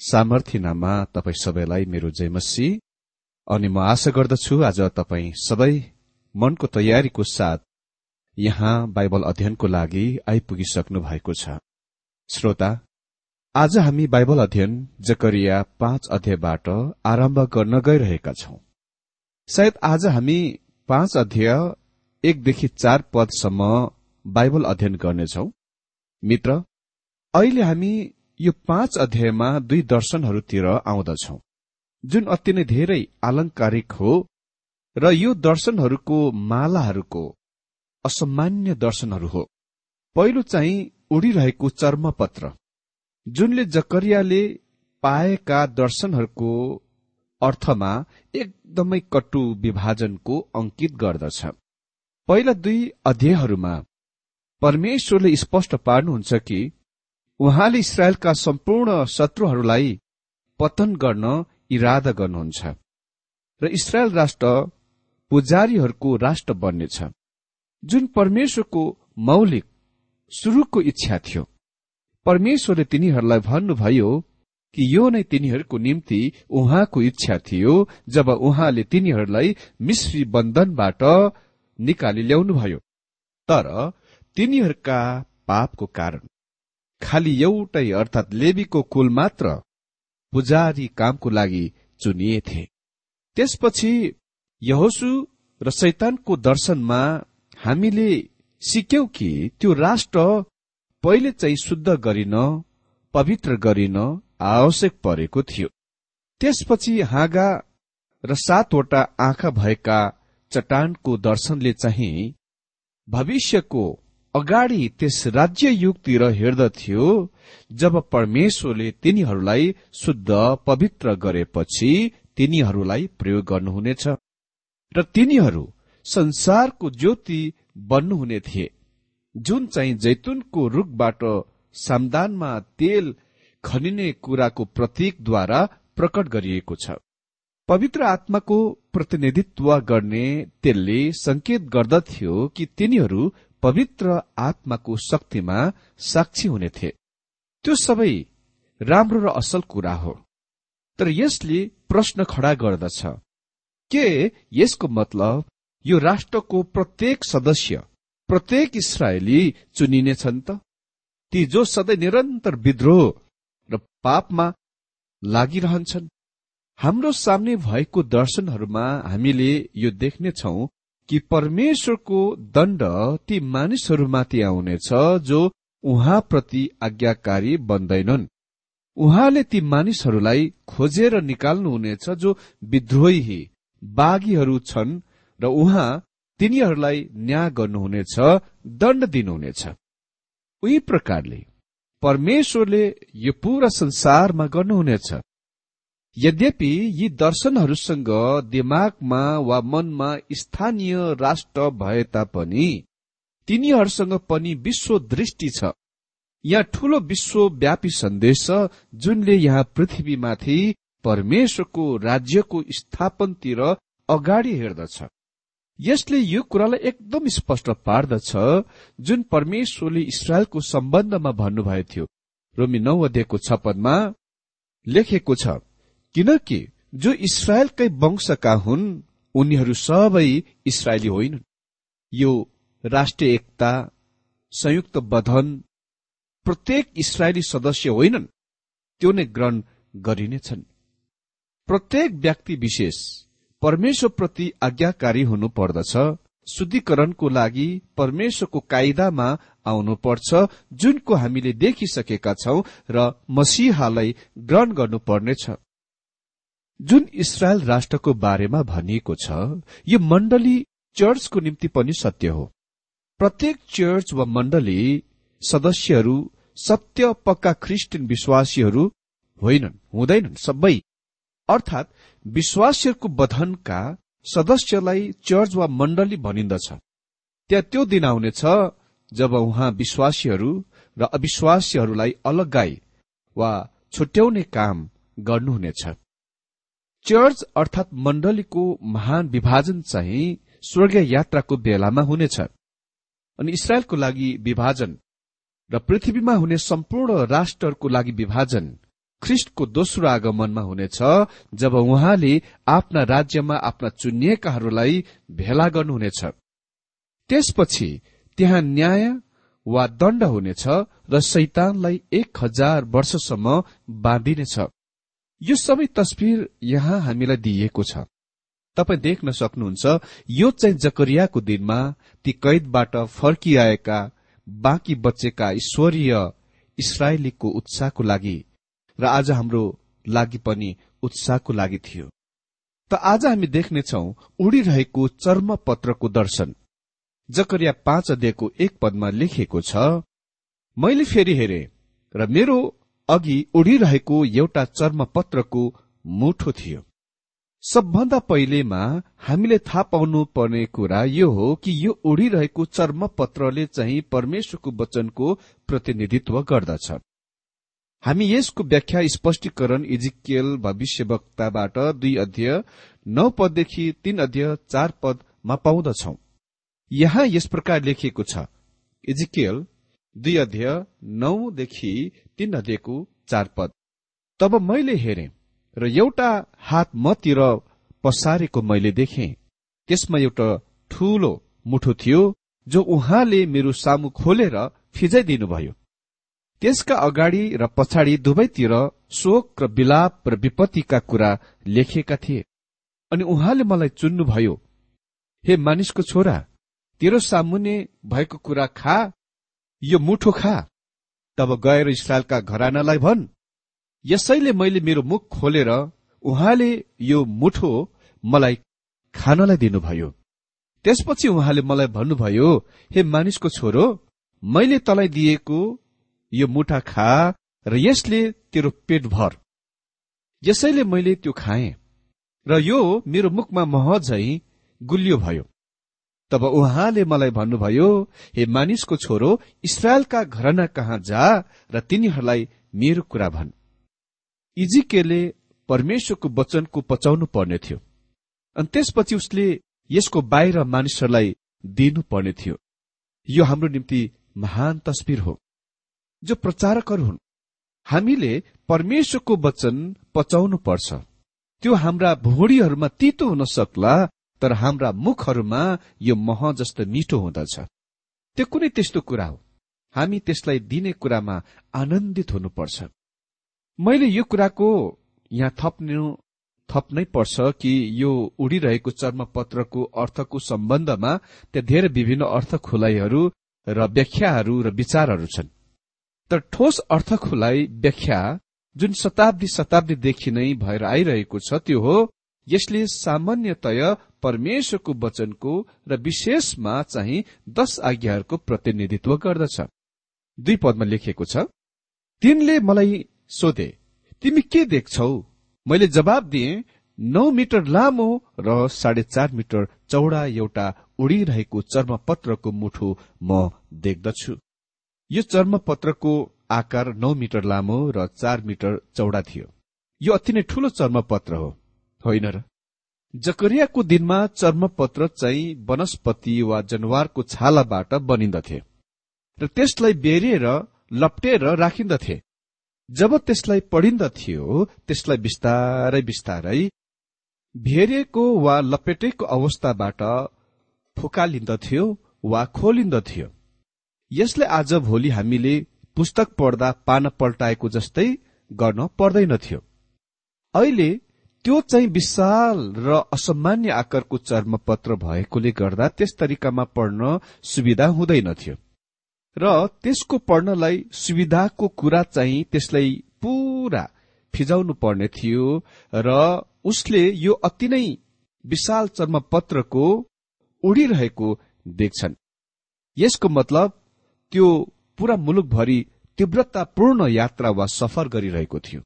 सामर्थ्य नाममा तपाईँ सबैलाई मेरो जयमसी अनि म आशा गर्दछु आज तपाईँ सबै मनको तयारीको साथ यहाँ बाइबल अध्ययनको लागि आइपुगिसक्नु भएको छ। श्रोता आज हामी बाइबल अध्ययन जकरिया पाँच अध्यायबाट आरम्भ गर्न गइरहेका छौं। सायद आज हामी पाँच अध्याय एकदेखि चार पदसम्म बाइबल अध्ययन गर्नेछौं। मित्र अहिले हामी यो पाँच अध्यायमा दुई दर्शनहरूतिर आउँदछौ। जुन अति नै धेरै आलंकारिक हो र यो दर्शनहरूको मालाहरूको असामान्य दर्शनहरू हो। पहिलो चाहिँ उडिरहेको चर्मपत्र जुनले जकरियाले पाएका दर्शनहरूको अर्थमा एकदमै कटु विभाजनको अंकित गर्दछ। पहिला दुई अध्यायहरूमा परमेश्वरले स्पष्ट पार्नुहुन्छ कि उहाँले इसरायलका सम्पूर्ण शत्रुहरूलाई पतन गर्न इरादा गर्नुहुन्छ र इसरायल राष्ट्र पुजारीहरूको राष्ट्र बन्नेछ। जुन परमेश्वरको मौलिक सुरुको इच्छा थियो। परमेश्वरले तिनीहरूलाई भन्नुभयो कि यो नै तिनीहरूको निम्ति उहाँको इच्छा थियो जब उहाँले तिनीहरूलाई मिश्री बन्धनबाट निकाली ल्याउनुभयो। तर तिनीहरूका पापको कारण खालि एउटै अर्थात् लेबीको कुल मात्र पुजारी कामको लागि चुनिएथे। त्यसपछि यहोसु र शैतानको दर्शनमा हामीले सिक्यौं कि त्यो राष्ट्र पहिले चाहिँ शुद्ध गरिन पवित्र गरिन आवश्यक परेको थियो। त्यसपछि हाँगा र सातवटा आँखा भएका चट्टानको दर्शनले चाहिँ भविष्यको अगाडि त्यस राज्य युगतिर हेर्दथ्यो जब परमेश्वरले तिनीहरूलाई शुद्ध पवित्र गरेपछि तिनीहरूलाई प्रयोग गर्नुहुनेछ। र तिनीहरू संसारको ज्योति बन्नुहुने थिए। जुन चाहिँ जैतुनको रुखबाट सामदानमा तेल खनिने कुराको प्रतीकद्वारा प्रकट गरिएको छ। पवित्र आत्माको प्रतिनिधित्व गर्ने तेलले संकेत गर्दथ्यो कि तिनीहरू पवित्र आत्माको शक्तिमा साक्षी हुनेथे। त्यो सबै राम्रो र असल कुरा हो। तर यसले प्रश्न खडा गर्दछ के यसको मतलब यो राष्ट्रको प्रत्येक सदस्य प्रत्येक इसरायली चुनिनेछन् त? ती जो सधैँ निरन्तर विद्रोह र पापमा लागिरहन्छन् हाम्रो सामने भएको दर्शनहरूमा हामीले यो देख्नेछौ कि परमेश्वरको दण्ड ती मानिसहरूमाथि आउनेछ जो उहाँप्रति आज्ञाकारी बन्दैनन्। उहाँले ती मानिसहरूलाई खोजेर निकाल्नुहुनेछ जो विद्रोही बाघीहरू छन् र उहाँ तिनीहरूलाई न्याय गर्नुहुनेछ दण्ड दिनुहुनेछ। उही प्रकारले परमेश्वरले यो पूरा संसारमा गर्नुहुनेछ। यद्यपि यी दर्शनहरूसँग दिमागमा वा मनमा स्थानीय राष्ट्र भए तापनि तिनीहरूसँग पनि विश्व दृष्टि छ। यहाँ ठूलो विश्वव्यापी सन्देश छ जुनले यहाँ पृथ्वीमाथि परमेश्वरको राज्यको स्थापनतिर अगाडि हेर्दछ। यसले यो कुरालाई एकदम स्पष्ट पार्दछ जुन परमेश्वरले इसरायलको सम्बन्धमा भन्नुभएको थियो। रोमी नौ अध्ययको छपनमा लेखेको छ किनकि जो इसरायलकै वंशका हुन् उनीहरू सबै इसरायली होइनन् यो राष्ट्रिय एकता संयुक्त बधन प्रत्येक इसरायली सदस्य होइनन् त्यो नै ग्रहण गरिनेछन्। प्रत्येक व्यक्ति विशेष परमेश्वरप्रति आज्ञाकारी हुनु पर्दछ शुद्धिकरणको लागि परमेश्वरको कायदामा आउनुपर्छ जुनको हामीले देखिसकेका छौं र मसिहालाई ग्रहण गर्नुपर्नेछ। जुन इसरायल राष्ट्रको बारेमा भनिएको छ यो मण्डली चर्चको निम्ति पनि सत्य हो। प्रत्येक चर्च वा मण्डली सदस्यहरू सत्य पक्का क्रिस्चियन विश्वासीहरू होइनन् हुँदैनन् सबै। अर्थात् विश्वासीहरूको बधनका सदस्यलाई चर्च वा मण्डली भनिन्दछ। त्यहाँ त्यो दिन आउनेछ जब उहाँ विश्वासीहरू र अविश्वासीहरूलाई अलगाई वा छुट्याउने काम गर्नुहुनेछ। चर्च अर्थात् मण्डलीको महान विभाजन चाहिँ स्वर्गीय यात्राको बेलामा हुनेछ। अनि इसरायलको लागि विभाजन र पृथ्वीमा हुने सम्पूर्ण राष्ट्रहरूको लागि विभाजन ख्रिस्टको दोस्रो आगमनमा हुनेछ जब उहाँले आफ्ना राज्यमा आफ्ना चुनिएकाहरूलाई भेला गर्नुहुनेछ। त्यसपछि त्यहाँ न्याय वा दण्ड हुनेछ र शैतानलाई एक हजार वर्षसम्म बाँधिनेछ। यो सबै तस्विर यहाँ हामीलाई दिइएको छ। तपाईँ देख्न सक्नुहुन्छ यो चाहिँ जकरियाको दिनमा ती कैदबाट फर्किआएका बाँकी बचेका ईश्वरीय इसरायलीको उत्साहको लागि र आज हाम्रो लागि पनि उत्साहको लागि थियो। त आज हामी देख्नेछौ उडिरहेको चर्म पत्रको दर्शन। जकरिया पाँच अध्यायको एक पदमा लेखिएको छ मैले फेरि हेरे र मेरो अघि उडिरहेको एउटा चर्मपत्रको मुठो थियो। सबभन्दा पहिलेमा हामीले थाहा पाउनु पर्ने कुरा यो हो कि यो उडिरहेको चर्मपत्रले चाहिँ परमेश्वरको वचनको प्रतिनिधित्व गर्दछ। हामी यसको व्याख्या स्पष्टीकरण इजिकियल भविष्यवक्ताबाट दुई अध्यय नौ पददेखि तीन अध्यय चार पदमा पाउँदछौ। यहाँ यस प्रकार लेखिएको छ। इजिकियल दुई अध्यय नौदेखि तीन अध्ययको चार पद। तब मैले हेरे र एउटा हात मतिर पसारेको मैले देखे। त्यसमा एउटा ठूलो मुठो थियो जो उहाँले मेरो सामु खोलेर फिजाइदिनुभयो। त्यसका अगाडि र पछाडि दुवैतिर शोक र विलाप र विपत्तिका कुरा लेखिएका थिए। अनि उहाँले मलाई चुन्नुभयो हे मानिसको छोरा तेरो सामुन्ने भएको कुरा खा यो मुठो खा। तब गएर इसरायलका घरानालाई भन् यसैले मैले मेरो मुख खोलेर उहाँले यो मुठो मलाई खानलाई दिनुभयो। त्यसपछि उहाँले मलाई भन्नुभयो हे मानिसको छोरो मैले तलाई दिएको यो मुठा खा र यसले तेरो पेट भर। यसैले मैले त्यो खाएँ र यो मेरो मुखमा मह झै गुलियो भयो। तब उहाँले मलाई भन्नुभयो हे मानिसको छोरो इसरायलका घरना कहाँ जा र तिनीहरूलाई मेरो कुरा भन्। इजिकेले परमेश्वरको वचनको पचाउनु पर्ने थियो। अनि त्यसपछि उसले यसको बाहिर मानिसहरूलाई दिनु पर्ने थियो। यो हाम्रो निम्ति महान तस्विर हो। जो प्रचारकहरू हुन् हामीले परमेश्वरको वचन पचाउनु पर्छ। त्यो हाम्रा भुँडीहरूमा तितो हुन सक्ला तर हाम्रा मुखहरूमा यो मह जस्तो मिठो हुँदछ। त्यो कुनै त्यस्तो कुरा हो। हामी त्यसलाई दिने कुरामा आनन्दित हुनुपर्छ। मैले यो कुराको यहाँ थप्नु थप्नै पर्छ कि यो उडिरहेको चर्मपत्रको अर्थको सम्बन्धमा त्यहाँ धेरै विभिन्न अर्थ खुलाइहरू र व्याख्याहरू र विचारहरू छन्। तर ठोस अर्थ खुलाइ व्याख्या जुन शताब्दी शताब्दीदेखि नै भएर आइरहेको छ त्यो हो यसले सामान्यतय परमेश्वरको वचनको र विशेषमा चाहिँ दश आज्ञाहरूको प्रतिनिधित्व गर्दछ। दुई पदमा लेखिएको छ तिनले मलाई सोधे तिमी के देख्छौ? मैले जवाब दिए नौ मिटर लामो र साढे चार मिटर चौडा एउटा उडिरहेको चर्मपत्रको मुठो म देख्दछु। यो चर्मपत्रको आकार नौ मिटर लामो र चार मिटर चौडा थियो। यो अति नै ठूलो चर्मपत्र होइन र? जकरियाको दिनमा चर्मपत्र चाहिँ वनस्पति वा जनावरको छालाबाट बनिन्दथे र त्यसलाई बेरिएर लप्टेर राखिन्दथे। जब त्यसलाई पढिन्दथ्यो त्यसलाई बिस्तारै बिस्तारै भेरिएको वा लपेटेको अवस्थाबाट फुकालिन्दथ्यो वा खोलिन्दथ्यो। यसले आज भोलि हामीले पुस्तक पढ्दा पान पल्टाएको जस्तै गर्न पर्दैनथ्यो। अहिले त्यो चाहिँ विशाल र असामान्य आकारको चर्मपत्र भएकोले गर्दा त्यस तरिकामा पढ्न सुविधा हुँदैनथ्यो र त्यसको पढ्नलाई सुविधाको कुरा चाहिँ त्यसलाई पूरा फिजाउनु पर्ने थियो र उसले यो अति नै विशाल चर्मपत्रको उडिरहेको देख्छन्। यसको मतलब त्यो पूरा मुलुकभरि तीव्रतापूर्ण यात्रा वा सफर गरिरहेको थियो।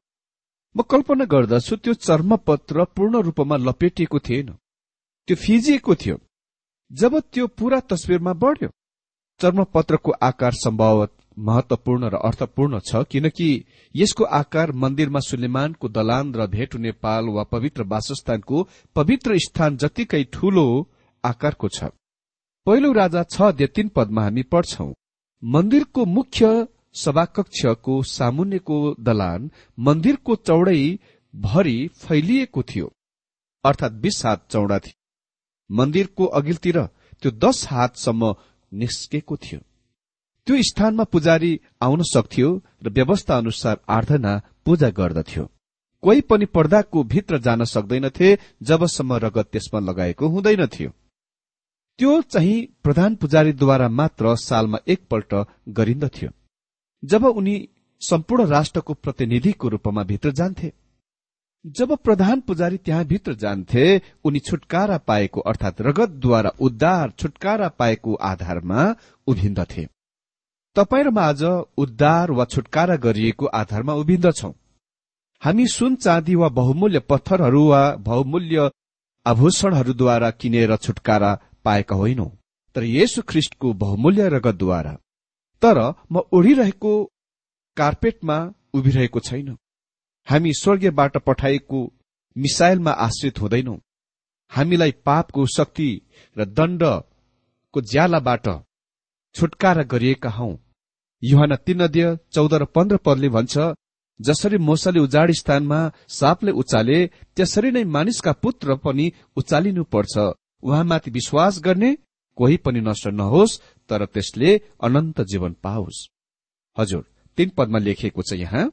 म कल्पना गर्दछु त्यो चर्मपत्र पूर्ण रूपमा लपेटिएको थिएन। त्यो फिजिएको थियो जब त्यो पूरा तस्विरमा बढ्यो। चर्मपत्रको आकार सम्भवत महत्वपूर्ण र अर्थपूर्ण छ किनकि यसको आकार मन्दिरमा सुलेमानको दलान र भेट हुने पाल वा पवित्र वासस्थानको पवित्र स्थान जतिकै ठूलो आकारको छ। पहिलो राजा छ अध्यय तीन पदमा हामी पढ्छौं। मन्दिरको मुख्य सभाकक्षको सामुन्यको दलान मन्दिरको चौडै भरि फैलिएको थियो। अर्थात बीस हात चौडा थियो। मन्दिरको अघिल्तिर त्यो दस हातसम्म निस्केको थियो। त्यो स्थानमा पुजारी आउन सक्थ्यो र व्यवस्था अनुसार आराधना पूजा गर्दथ्यो। कोही पनि पर्दाको भित्र जान सक्दैनथे जबसम्म रगत त्यसमा लगाएको हुँदैनथ्यो। त्यो चाहिँ प्रधान पुजारीद्वारा मात्र सालमा एकपल्ट गरिन्दथ्यो। जब उनी सम्पूर्ण राष्ट्रको प्रतिनिधिको रूपमा भित्र जान्थे जब प्रधान पुजारी त्यहाँ भित्र जान्थे उनी छुटकारा पाएको अर्थात रगतद्वारा उद्धार छुटकारा पाएको आधारमा उभिन्दथे। तपाईँ र म आज उद्धार वा छुटकारा गरिएको आधारमा उभिन्दछौ। हामी सुन चाँदी वा बहुमूल्य पत्थरहरू वा बहुमूल्य आभूषणहरूद्वारा किनेर छुटकारा पाएका होइनौ। तर येशु ख्रिष्टको बहुमूल्य रगतद्वारा तर म ओढिरहेको कार्पेटमा उभिरहेको छैन। हामी स्वर्गीयबाट पठाइएको मिसाइलमा आश्रित हुँदैनौ। हामीलाई पापको शक्ति र दण्डको ज्यालाबाट छुटकारा गरिएका हौ। युहान तीन अध्यय चौध र पन्ध्र पदले भन्छ जसरी मोसाले उजाड स्थानमा सापले उचाले त्यसरी नै मानिसका पुत्र पनि उचालिनु पर्छ उहाँमाथि विश्वास गर्ने कोही पनि नष्ट नहोस् तर त्यसले अनन्त जीवन पाओस्। हजुर तीन पदमा लेखिएको छ यहाँ।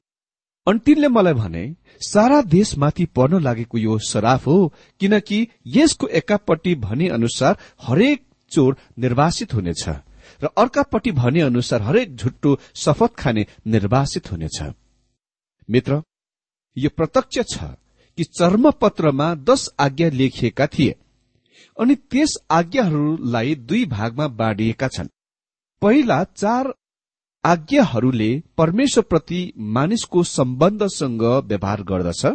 अनि तिनले मलाई भने सारा देशमाथि पर्न लागेको यो सराफ हो किनकि यसको एकापट्टि भने अनुसार हरेक चोर निर्वासित हुनेछ र अर्कापट्टि भने अनुसार हरेक झुट्टो शपथ खाने निर्वासित हुनेछ। मित्र यो प्रत्यक्ष छ कि चर्मपत्रमा दश आज्ञा लेखिएका थिए। अनि त्यस आज्ञाहरूलाई दुई भागमा बाँडिएका छन्। पहिला चार आज्ञाहरूले परमेश्वरप्रति मानिसको सम्बन्धसँग व्यवहार गर्दछ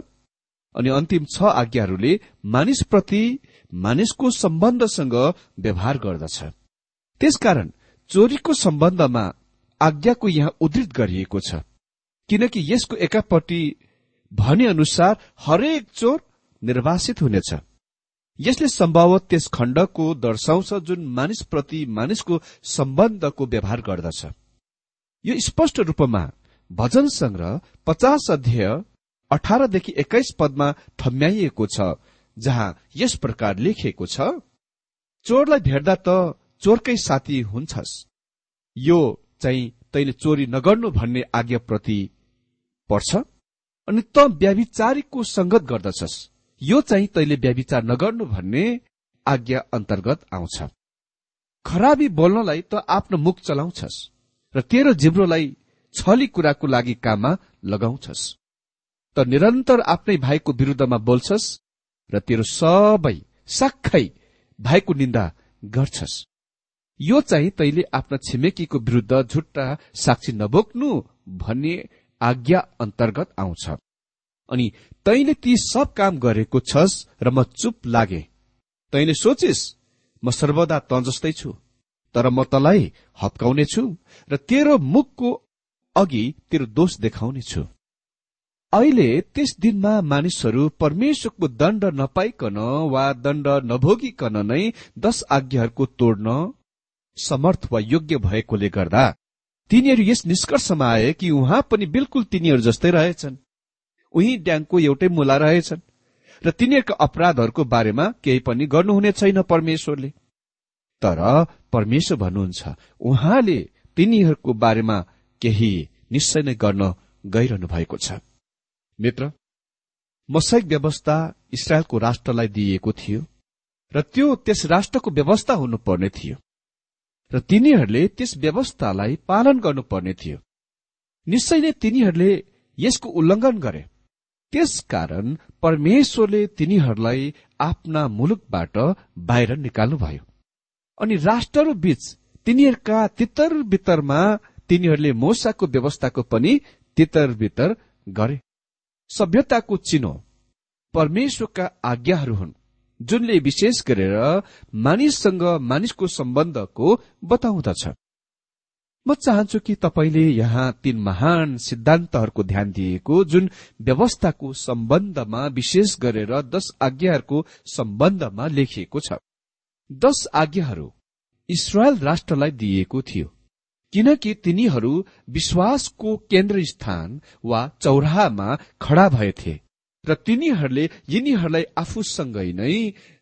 अनि अन्तिम छ आज्ञाहरूले मानिसप्रति मानिसको सम्बन्धसँग व्यवहार गर्दछ। त्यसकारण चोरीको सम्बन्धमा आज्ञाको यहाँ उद्धृत गरिएको छ किनकि यसको एकापट्टि भने अनुसार हरेक चोर निर्वासित हुनेछ। यसले सम्भवत त्यस खण्डको दर्शाउँछ जुन मानिसप्रति मानिसको सम्बन्धको व्यवहार गर्दछ। यो स्पष्ट रूपमा भजन संग्रह पचास अध्यय अठारदेखि एक्काइस पदमा थम्याइएको छ जहाँ यस प्रकार लेखिएको छ चोरलाई भेट्दा त चोरकै साथी हुन्छस्। यो चाहिँ तैले चोरी नगर्नु भन्ने आज्ञाप्रति पर्छ अनि त व्याविचारिकको संगत गर्दछस्। यो चाहिँ तैले व्याविचार नगर्नु भन्ने आज्ञा अन्तर्गत आउँछ। खराबी बोल्नलाई त आफ्नो मुख चलाउँछस् र तेरो जिब्रोलाई छली कुराको लागि काममा लगाउँछस्। त निरन्तर आफ्नै भाइको विरुद्धमा बोल्छस् र तेरो सबै साक्खै भाइको निन्दा गर्छस्। यो चाहिँ तैले आफ्ना छिमेकीको विरुद्ध झुट्टा साक्षी नबोक्नु भन्ने आज्ञा अन्तर्गत आउँछ। अनि तैले ती सब काम गरेको छस् र म चुप लागे। तैले सोचिस म सर्वदा त जस्तै छु तर म तलाई हप्काउनेछु र तेरो मुखको अघि तेरो दोष देखाउनेछु अहिले त्यस दिनमा मानिसहरू परमेश्वरको दण्ड नपाइकन वा दण्ड नभोगिकन नै दश आज्ञाहरूको तोड्न समर्थ वा योग्य भएकोले गर्दा तिनीहरू यस निष्कर्षमा आए कि उहाँ पनि बिल्कुल तिनीहरू जस्तै रहेछन्। उही ड्याङको एउटै मुला रहेछन् र तिनीहरूका अपराधहरूको बारेमा केही पनि गर्नुहुने छैन परमेश्वरले। तर परमेश्वर भन्नुहुन्छ उहाँले तिनीहरूको बारेमा केही निश्चय नै गर्न गइरहनु भएको छ। मित्र मसैक व्यवस्था इसरायलको राष्ट्रलाई दिइएको थियो र त्यो त्यस राष्ट्रको व्यवस्था हुनुपर्ने थियो र तिनीहरूले त्यस व्यवस्थालाई पालन गर्नुपर्ने थियो। निश्चय नै तिनीहरूले यसको उल्लङ्घन गरे। त्यसकारण परमेश्वरले तिनीहरूलाई आफ्ना मुलुकबाट बाहिर निकाल्नुभयो। अनि राष्ट्रहरू बीच तिनीहरूका तितर बितरमा तिनीहरूले मोसाको व्यवस्थाको पनि तितर बितर गरे। सभ्यताको चिनो परमेश्वरका आज्ञाहरू हुन् जुनले विशेष गरेर मानिससँग मानिसको सम्बन्धको बताउँदछ। म चाहन्छु कि तपाईँले यहाँ तीन महान सिद्धान्तहरूको ध्यान दिएको जुन व्यवस्थाको सम्बन्धमा विशेष गरेर दश आज्ञाहरूको सम्बन्धमा लेखिएको छ। दश आज्ञाहरू इसरायल राष्ट्रलाई दिइएको थियो किनकि तिनीहरू विश्वासको केन्द्र स्थान वा चौराहामा खड़ा भएथे र तिनीहरूले यिनीहरूलाई आफूसँगै नै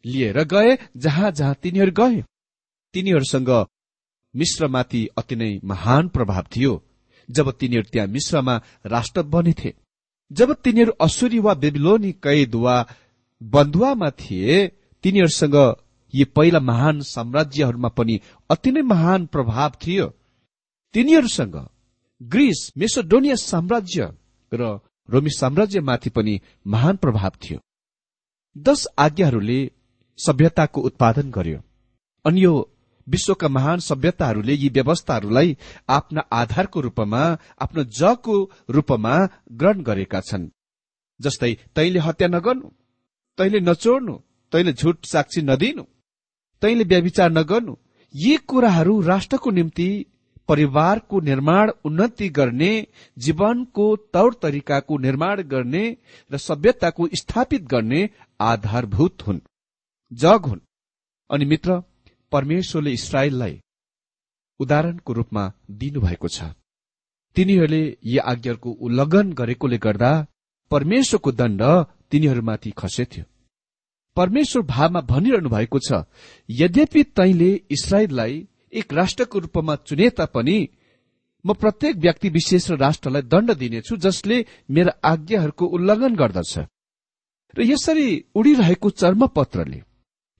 लिएर गए जहाँ जहाँ तिनीहरू गए। तिनीहरूसँग मिश्रमाथि अति नै महान प्रभाव थियो जब तिनीहरू त्यहाँ मिश्रमा राष्ट्र बनेथे जब तिनीहरू असुरी वा बेबिलोनी कैद वा बन्धुवामा थिए तिनीहरूसँग यी पहिला महान साम्राज्यहरूमा पनि अति नै महान प्रभाव थियो। तिनीहरूसँग ग्रिस मेसोडोनिया साम्राज्य र रोमी साम्राज्यमाथि पनि महान प्रभाव थियो। दश आज्ञाहरूले सभ्यताको उत्पादन गर्यो। अनि यो विश्वका महान सभ्यताहरूले यी व्यवस्थाहरूलाई आफ्ना आधारको रूपमा आफ्नो जको रूपमा ग्रहण गरेका छन्। जस्तै तैले हत्या नगर्नु तैले नचोड्नु तैले झुट साक्षी नदिनु तैले व्यविचार नगर्नु यी कुराहरू राष्ट्रको निम्ति परिवारको निर्माण उन्नति गर्ने जीवनको तौर तरिकाको निर्माण गर्ने र सभ्यताको स्थापित गर्ने आधारभूत हुन्। जग हुन्। अनि मित्र परमेश्वरले इसरायललाई उदाहरणको रूपमा दिनुभएको छ। तिनीहरूले यी आज्ञाहरूको उल्लङ्घन गरेकोले गर्दा परमेश्वरको दण्ड तिनीहरूमाथि खसेथ्यो। परमेश्वर भावमा भनिरहनु भएको छ यद्यपि तैले इसरायललाई एक राष्ट्रको रूपमा चुने तापनि म प्रत्येक व्यक्ति विशेष र राष्ट्रलाई दण्ड दिनेछु जसले मेरा आज्ञाहरूको उल्लङ्घन गर्दछ। र यसरी उडिरहेको चर्मपत्रले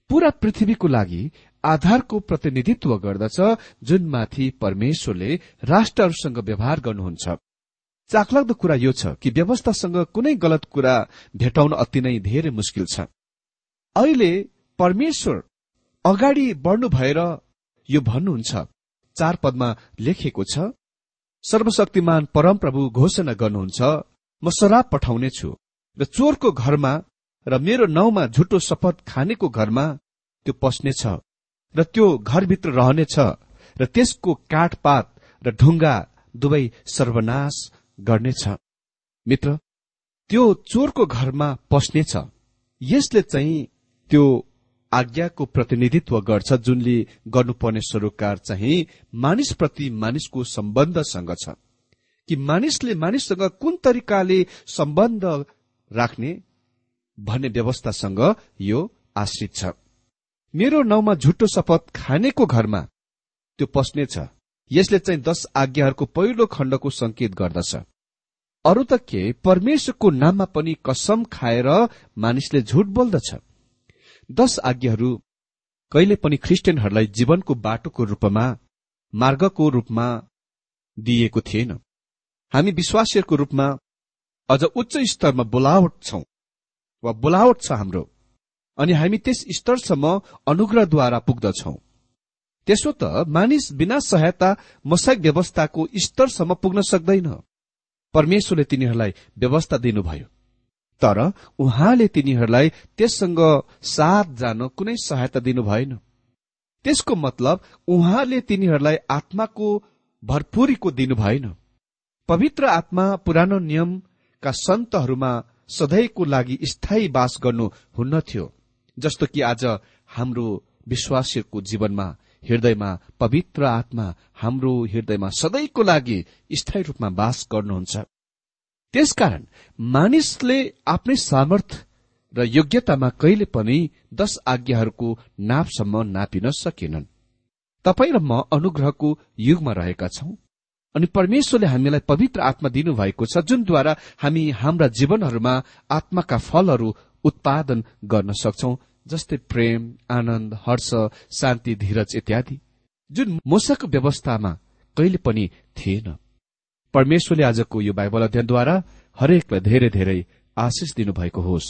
पूरा पृथ्वीको लागि आधारको प्रतिनिधित्व गर्दछ जुनमाथि परमेश्वरले राष्ट्रहरूसँग व्यवहार गर्नुहुन्छ। चाखलाग्दो कुरा यो छ कि व्यवस्थासँग कुनै गलत कुरा भेटाउन अति नै धेरै मुस्किल छ। अहिले परमेश्वर अगाडि बढ्नु भएर यो भन्नुहुन्छ चार पदमा लेखिएको छ सर्वशक्तिमान परमप्रभु घोषणा गर्नुहुन्छ म शराब पठाउनेछु र चोरको घरमा र मेरो नाउँमा झुटो शपथ खानेको घरमा त्यो पस्नेछ। र त्यो घरभित्र रहनेछ र त्यसको काठपात र ढुङ्गा दुवै सर्वनाश गर्नेछ। मित्र त्यो चोरको घरमा पस्नेछ। यसले चाहिँ त्यो आज्ञाको प्रतिनिधित्व गर्छ जुनले गर्नुपर्ने सरोकार चाहिँ मानिसप्रति मानिसको सम्बन्धसँग छ। कि मानिसले मानिससँग कुन तरिकाले सम्बन्ध राख्ने भन्ने व्यवस्थासँग यो आश्रित छ। मेरो नाउँमा झुटो शपथ खानेको घरमा त्यो पस्नेछ। यसले चाहिँ दश आज्ञाहरूको पहिलो खण्डको संकेत गर्दछ। अरू त के परमेश्वरको नाममा पनि कसम खाएर मानिसले झुट बोल्दछ। दश आज्ञाहरू कहिले पनि ख्रिस्टियनहरूलाई जीवनको बाटोको रूपमा मार्गको रूपमा दिइएको थिएन। हामी विश्वासीहरूको रूपमा अझ उच्च स्तरमा बोलावट छौं वा बोलावट छ हाम्रो। अनि हामी त्यस स्तरसम्म अनुग्रहद्वारा पुग्दछौ। त्यसो त मानिस बिना सहायता मसाक व्यवस्थाको स्तरसम्म पुग्न सक्दैन। परमेश्वरले तिनीहरूलाई व्यवस्था दिनुभयो। तर उहाँले तिनीहरूलाई त्यससँग साथ जान कुनै सहायता दिनु भएन त्यसको मतलब उहाँले तिनीहरूलाई आत्माको भरपुरीको दिनु भएन पवित्र आत्मा पुरानो नियमका सन्तहरूमा सधैँको लागि स्थायी बास गर्नु हुन्न थियो जस्तो कि आज हाम्रो विश्वासीहरूको जीवनमा हृदयमा पवित्र आत्मा हाम्रो हृदयमा सधैँको लागि स्थायी रूपमा बास गर्नुहुन्छ। त्यसकारण मानिसले आफ्नै सामर्थ र योग्यतामा कहिले पनि दश आज्ञाहरूको नापसम्म नापिन सकेनन्। तपाईँ र म अनुग्रहको युगमा रहेका छौं अनि परमेश्वरले हामीलाई पवित्र आत्मा दिनुभएको छ जुनद्वारा हामी हाम्रा जीवनहरूमा आत्माका फलहरू उत्पादन गर्न सक्छौ जस्तै प्रेम आनन्द हर्ष शान्ति धीरज इत्यादि जुन मोसाको व्यवस्थामा कहिले पनि थिएन। परमेश्वरले आजको यो बाइबल अध्ययनद्वारा हरेकलाई धेरै धेरै आशिष दिनुभएको होस्।